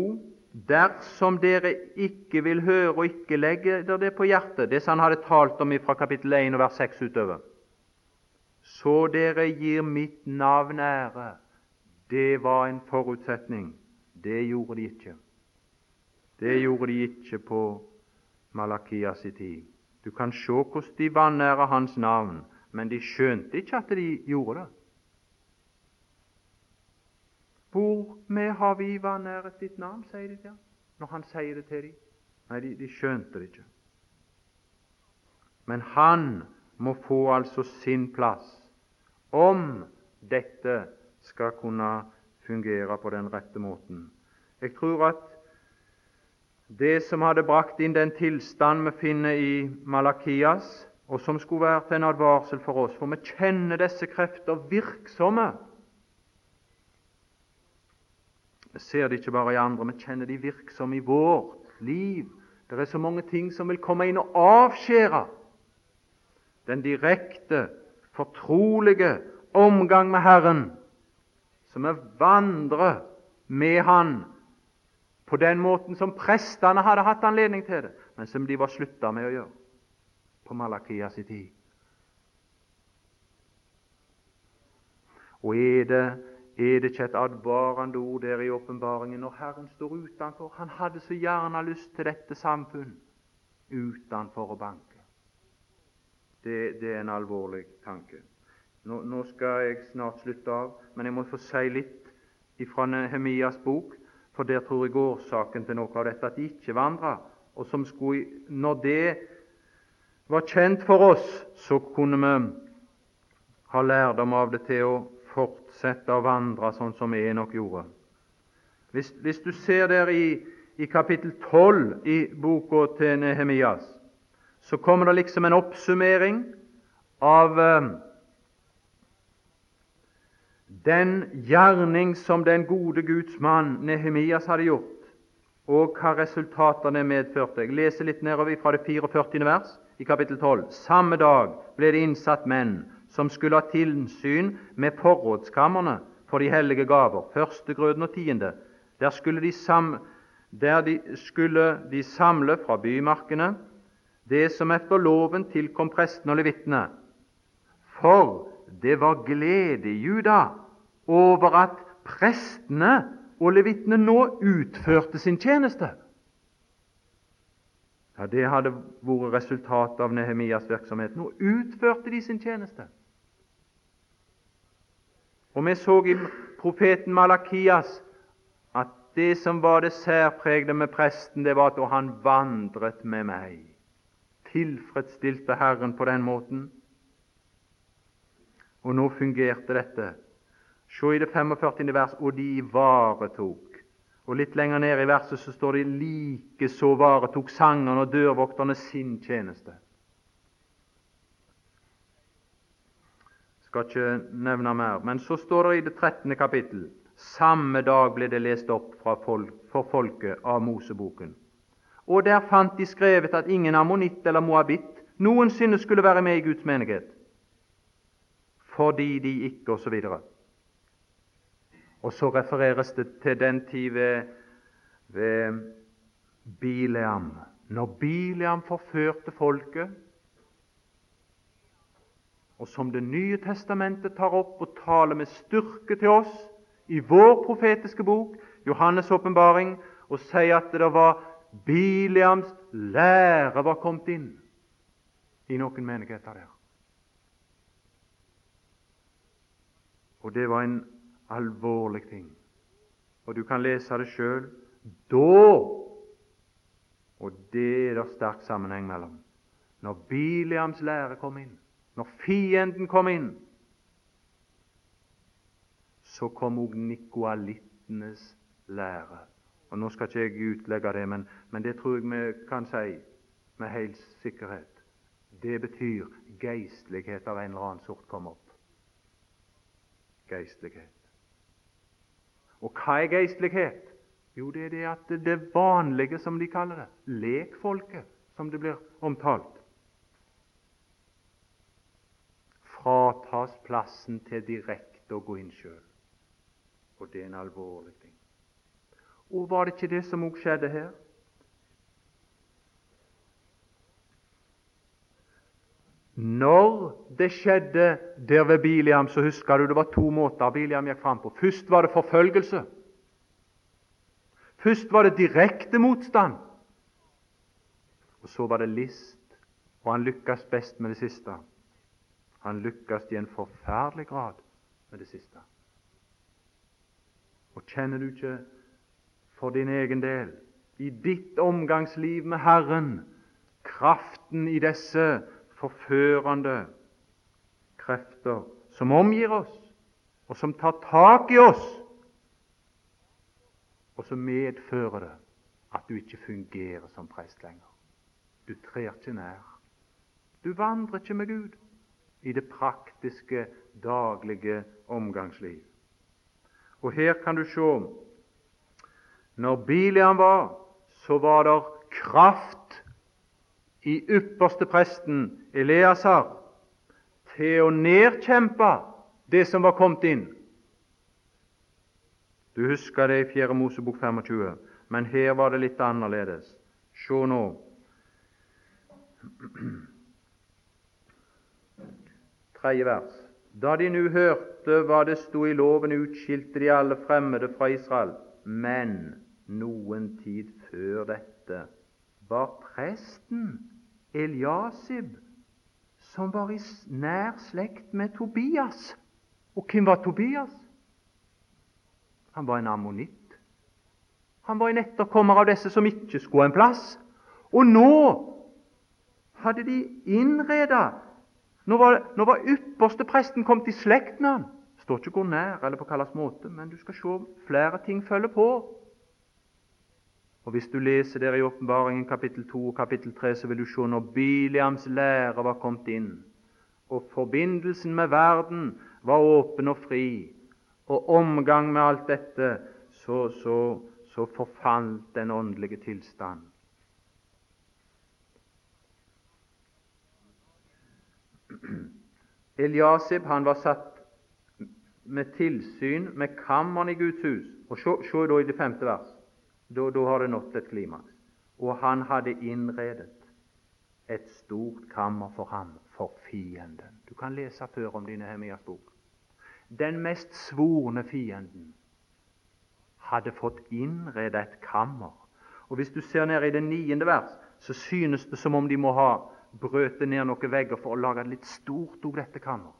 Dersom dere ikke vil høre og ikke legge dere det på hjertet, det som han hadde talt om fra kapittel 1 og vers 6 utover, så dere gir mitt navn ære. Det var en forutsetning. Det gjorde de ikke. Det gjorde de ikke på Malakias tid. Du kan se hvordan de vanærer hans navn, men de skjønte ikke at de gjorde det. Hvor med har vi vanæret ditt navn, sier de ham, når han sier det til dem. Nei, de, de skjønte det ikke. Men han må få altså sin plass om dette skal kunne fungere på den rette måten. Jeg tror at det som hadde brakt inn den tilstand vi finner i Malakias, og som skulle være til en advarsel for oss, for vi kjenner disse krefter virksomme vi ser det ikke bare i andre, vi kjenner de virksomme i vårt liv. Det er så mange ting som vil komme inn og avskjære den direkte fortrolige omgang med Herren, som vi vandrer med Han på den måten som prestene hadde hatt anledning til det, men som de var slutta med å gjøre på Malakias tid. Og er det, er det ikke et advarende ord der i åpenbaringen når Herren står utenfor? Han hadde så gjerne lyst til dette samfunn utenfor å banke. Det, det er en alvorlig tanke. Nå, nå, skal jeg snart slutte av, men jeg må få si litt fra Nehemias bok, for der tror jeg årsaken til noe av dette at de ikke vandra. Og som skulle, når det var kjent for oss, så kunne vi ha lærdom av det til å fortsette å vandre sånn som Enok gjorde. Hvis, hvis du ser der i, i kapittel 12 i boka til Nehemias, så kommer det liksom en oppsummering av eh, den gjerning som den gode Guds mann Nehemias hadde gjort, og hva resultatene medførte. Jeg leser litt nedover fra det 44. vers i kapittel 12. Samme dag ble det innsatt menn som skulle ha tilsyn med forrådskamrene for de hellige gaver, førstegrøden og tiende. Der skulle de, sam, der de skulle de samle fra bymarkene det som etter loven tilkom prestene og levitene. For det var glede i Juda over at prestene og levitene nå utførte sin tjeneste. Ja, Det hadde vært resultatet av Nehemias virksomhet. Nå utførte de sin tjeneste. Og vi så i profeten Malakias at det som var det særpregede med presten, det var at han vandret med meg. Tilfredsstilte Herren på den måten. Og nå fungerte dette. Se i det 45. vers og de ivaretok. Og Litt lenger ned i verset så står det like så varetok sangerne og dørvokterne sin tjeneste. Skal ikke nevne mer. Men så står det i det 13. kapittel samme dag ble det lest opp folk, for folket av Moseboken. Og der fant de skrevet at ingen ammonitt eller moabitt noensinne skulle være med i Guds menighet, fordi de ikke og så videre. og så refereres det til den tid ved, ved Bileam. Når Bileam forførte folket og som Det nye testamentet tar opp og taler med styrke til oss i vår profetiske bok, Johannes' åpenbaring, og sier at det var Biliams lære var kommet inn i noen menigheter der. Og det var en alvorlig ting. Og du kan lese det sjøl. Da Og det er det sterk sammenheng mellom. Når Biliams lære kom inn, når fienden kom inn, så kom òg nikoalittenes lære. Og Nå skal ikke jeg utlegge det, men, men det tror jeg vi kan si med helt sikkerhet. Det betyr geistlighet av en eller annen sort kom opp. Geistlighet. Og hva er geistlighet? Jo, det er det at det vanlige, som de kaller det, lekfolket, som det blir omtalt, fratas plassen til direkte å gå inn sjøl. Og det er en alvorlig ting. Og var det ikke det som òg skjedde her? Når det skjedde der ved Biliam, så husker du det var to måter Biliam gikk fram på. Først var det forfølgelse. Først var det direkte motstand. Og så var det list, og han lykkes best med det siste. Han lykkes i en forferdelig grad med det siste. Og kjenner du ikke for din egen del, i ditt omgangsliv med Herren, kraften i disse forførende krefter som omgir oss, og som tar tak i oss, og som medfører det at du ikke fungerer som prest lenger. Du trer ikke nær. Du vandrer ikke med Gud i det praktiske, daglige omgangsliv. Og her kan du se når Biliam var, så var det kraft i ypperste presten Eleasar til å nedkjempe det som var kommet inn. Du husker det i 4. Mosebok 25, men her var det litt annerledes. Se nå. Tredje vers. Da de nu hørte hva det sto i loven, utskilte de alle fremmede fra Israel. Men noen tid før dette var presten Eliasib, som var i nær slekt med Tobias. Og hvem var Tobias? Han var en ammonitt. Han var en etterkommer av disse som ikke skulle ha en plass. Og nå hadde de innreda Nå var, nå var ypperste presten kommet i slekt med han. Står ikke 'gå nær' eller på hvilken måte, men du skal se flere ting følger på. Og Hvis du leser der i Åpenbaringen kapittel 2 og kapittel 3, så vil du se når Biliams lære var kommet inn, og forbindelsen med verden var åpen og fri, og omgang med alt dette, så, så, så forfalt den åndelige tilstand. <clears throat> Eliasib han var satt med tilsyn med kammeren i Guds hus. Og Se, da i det femte vers. Da, har det nådd et klimaks. Og han hadde innredet et stort kammer for ham, for fienden. Du kan lese før om dine Nehemias bok. Den mest svorne fienden hadde fått innredet et kammer. Og Hvis du ser ned i det niende vers, så synes det som om de må ha brøtet ned noen vegger for å lage det litt stort òg, dette kammer.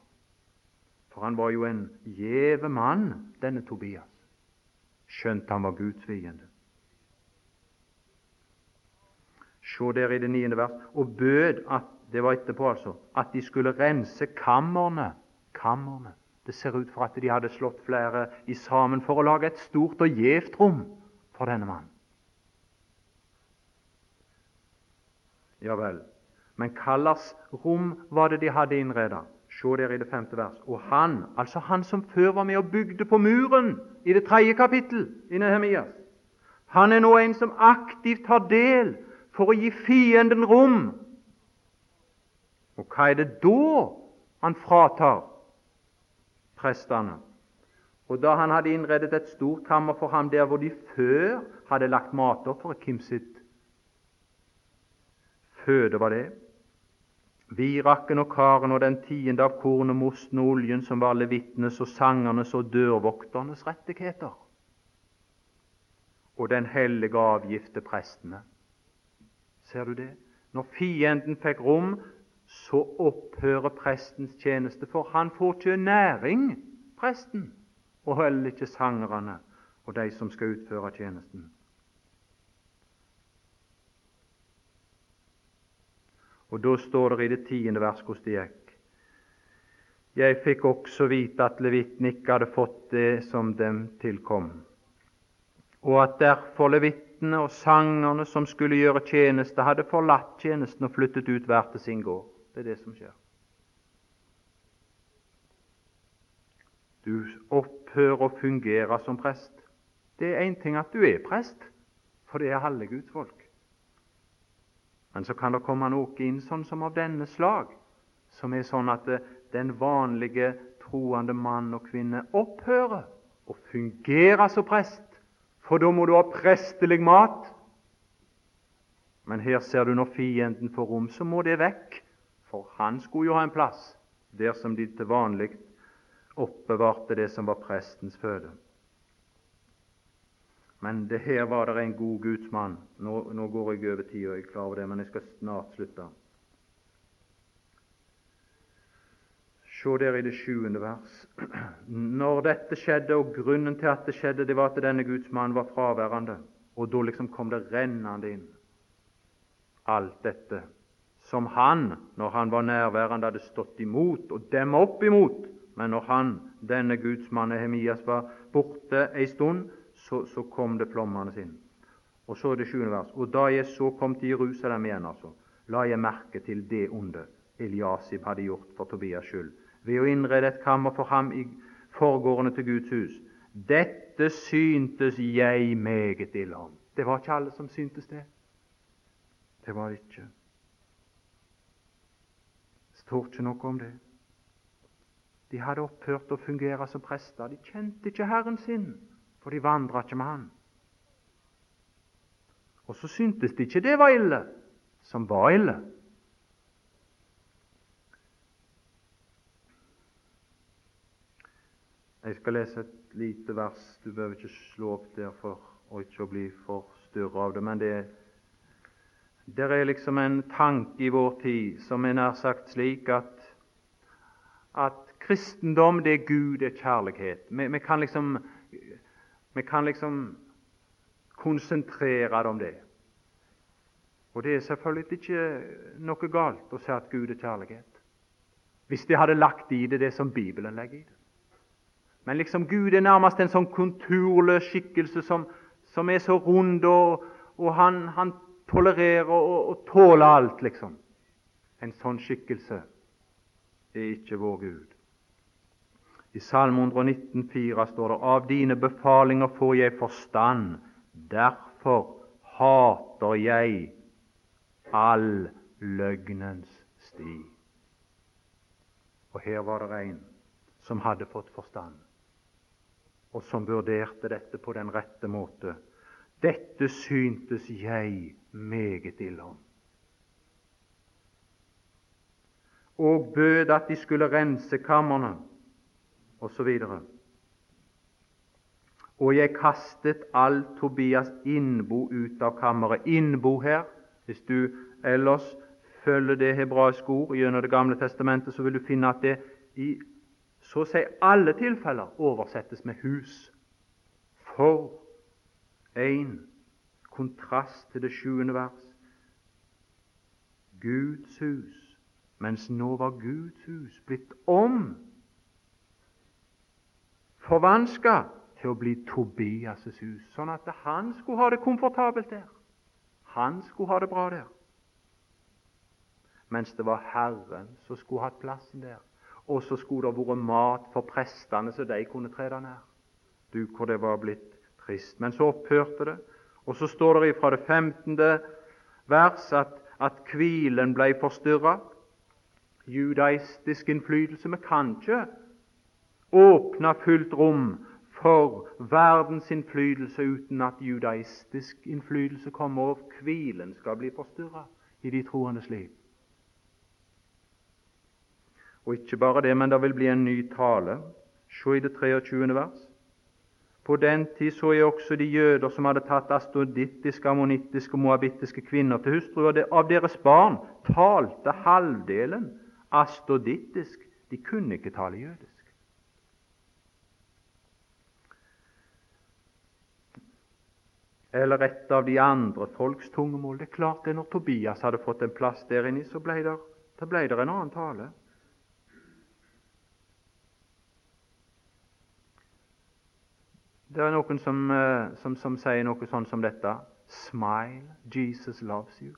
For han var jo en gjeve mann, denne Tobias, skjønt han var Guds fiende. Se der i det niende vers. Og bød at det var etterpå altså, at de skulle rense kammerne. kammerne. Det ser ut for at de hadde slått flere i sammen for å lage et stort og gjevt rom for denne mannen. Ja vel. Men hva rom var det de hadde innreda? Se der i det femte vers. Og han, altså han som før var med og bygde på muren i det tredje kapittel i Nehemias, han er nå en som aktivt tar del for å gi fienden rom. Og hva er det da han fratar prestene? Og da han hadde innredet et stort kammer for ham der hvor de før hadde lagt matofferet, hvem sitt føde var det? Virakken og karen og den tiende av kornet, mosten og oljen, som var levittenes og sangernes og dørvokternes rettigheter. Og den hellige avgift til prestene. Ser du det? Når fienden fikk rom, så opphører prestens tjeneste, for han får ikke næring, presten, og heller ikke sangerne og de som skal utføre tjenesten. Og Da står det i det tiende vers hvordan det gikk. Jeg fikk også vite at levitten ikke hadde fått det som dem tilkom, og at derfor levittene og sangerne som skulle gjøre tjeneste, hadde forlatt tjenesten og flyttet ut hver til sin gård. Det er det som skjer. Du opphører å fungere som prest. Det er én ting at du er prest, for det er halve Guds folk. Men så kan det komme noe inn sånn som av denne slag, som er sånn at den vanlige troende mann og kvinne opphører å fungere som prest for da må du ha prestelig mat. Men her ser du når fienden får rom, så må det vekk, for han skulle jo ha en plass der som de til vanlig oppbevarte det som var prestens føde. Men det her var det en god gudsmann. Nå, nå går jeg over tida, jeg er klar over det, men jeg skal snart slutte. Se der i det sjuende vers. <clears throat> Når dette skjedde, og grunnen til at det skjedde, det var at denne Guds mann var fraværende. Og da liksom kom det rennende inn alt dette som han, når han var nærværende, hadde stått imot og dem opp imot. Men når han, denne Guds mann Hemias, var borte ei stund, så, så kom det flommende inn. Og så er det sjuende vers. Og da jeg så kom til Jerusalem igjen, altså, la jeg merke til det onde Eliasib hadde gjort for Tobias skyld ved å innrede et kammer for ham i forgårdene til Guds hus. Dette syntes jeg meget ille om. Det var ikke alle som syntes det. Det var det ikke. Det står ikke noe om det. De hadde opphørt å fungere som prester. De kjente ikke Herren sin, for de vandra ikke med Han. Og så syntes de ikke det var ille, som var ille. Jeg skal lese et lite vers. Du behøver ikke slå opp der for å ikke bli forstyrra av det. Men det, det er liksom en tanke i vår tid som er nær sagt slik at, at kristendom, det er Gud, det er kjærlighet. Vi, vi, kan liksom, vi kan liksom konsentrere det om det. Og det er selvfølgelig ikke noe galt å si at Gud er kjærlighet, hvis de hadde lagt i det det som Bibelen legger i det. Men liksom Gud er nærmest en sånn konturløs skikkelse som, som er så rund, og, og han, han, tolererer og, og, tåler alt, liksom. En sånn skikkelse er ikke vår Gud. I Salme 119,4 står det Av dine befalinger får jeg forstand, derfor hater jeg all løgnens sti. Og her var det en som hadde fått forstand og som vurderte dette på den rette måte. Dette syntes jeg meget ille om. Og bød at de skulle rense kamrene, osv. Og, jeg kastet all Tobias innbo ut av kammeret. Innbo her, hvis du ellers følger det hebraiske ord gjennom Det gamle testamentet, så vil du finne at det i så å si alle tilfeller oversettes med hus. For en kontrast til det sjuende vers. Guds hus, mens nå var Guds hus blitt om forvanska til å bli Tobias' hus, sånn at han skulle ha det komfortabelt der. Han skulle ha det bra der. Mens det var Herren som skulle hatt plassen der og så skulle det vært mat for prestene, så de kunne trede nær. Du, hvor det var blitt trist. Men så opphørte det. Og så står det fra det 15. vers at, at hvilen ble forstyrra. Judaistisk innflytelse. Vi kan ikke åpne fullt rom for verdens innflytelse uten at judaistisk innflytelse kommer, og hvilen skal bli forstyrra i de troendes liv. Og ikke bare det, men det vil bli en ny tale. Se i det 23. vers. På den tid så jeg også de jøder som hadde tatt astodittiske, ammonittiske og moabittiske kvinner til hustru, og av deres barn talte halvdelen astodittisk. De kunne ikke tale jødisk. Eller et av de andre folks tungemål. Det er klart det Når Tobias hadde fått en plass der inne, så ble det, ble det en annen tale. Det er noen som, eh, som, som sier noe sånn som dette Smile, Jesus loves you.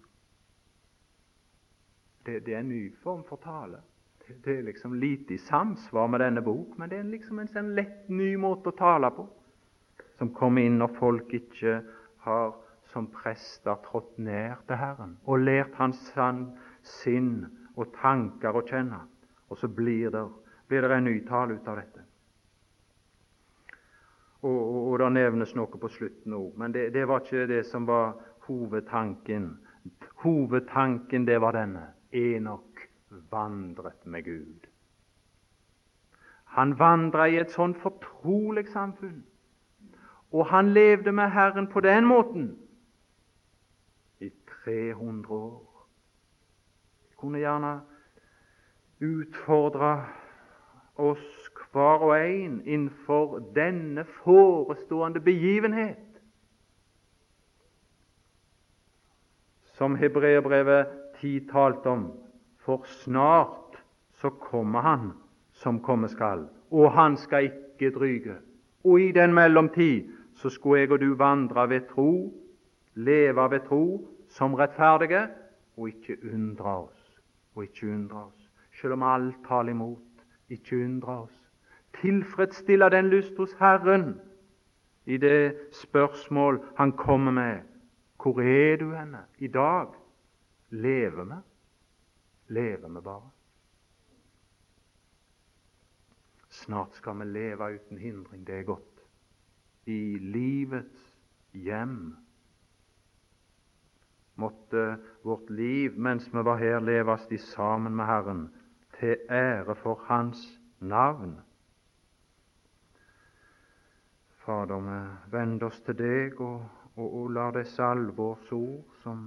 Det, det er en ny form for tale. Det, det, er liksom lite i samsvar med denne bok, men det er liksom en en lett ny måte å tale på, som kommer inn når folk ikke har som prester trådt ned til Herren og lært Hans sinn og tanker å kjenne. Og så blir det, blir det en ny tale ut av dette. Og, og, og det nevnes noe på slutten òg, men det, det, var ikke det som var hovedtanken. Hovedtanken, det var denne. Enok vandret med Gud. Han vandra i et sånn fortrolig samfunn, og han levde med Herren på den måten i 300 år. Jeg kunne gjerne utfordre oss hver og en innenfor denne forestående begivenhet, som hebreerbrevet 10 talte om. For snart så kommer Han som komme skal, og Han skal ikke dryge. Og i den mellomtid så skulle jeg og du vandre ved tro, leve ved tro, som rettferdige, og ikke undre oss. Og ikke undre oss. Selv om alt taler imot, ikke undre oss tilfredsstille den lyst hos Herren i det spørsmål han kommer med. Hvor er du henne i dag? Lever vi? Lever vi bare? Snart skal vi leve uten hindring. Det er godt. I livets hjem. Måtte vårt liv mens vi var her, leves i sammen med Herren, til ære for Hans navn. Fader, vi vender oss til deg og, og, og lar disse alvorsord som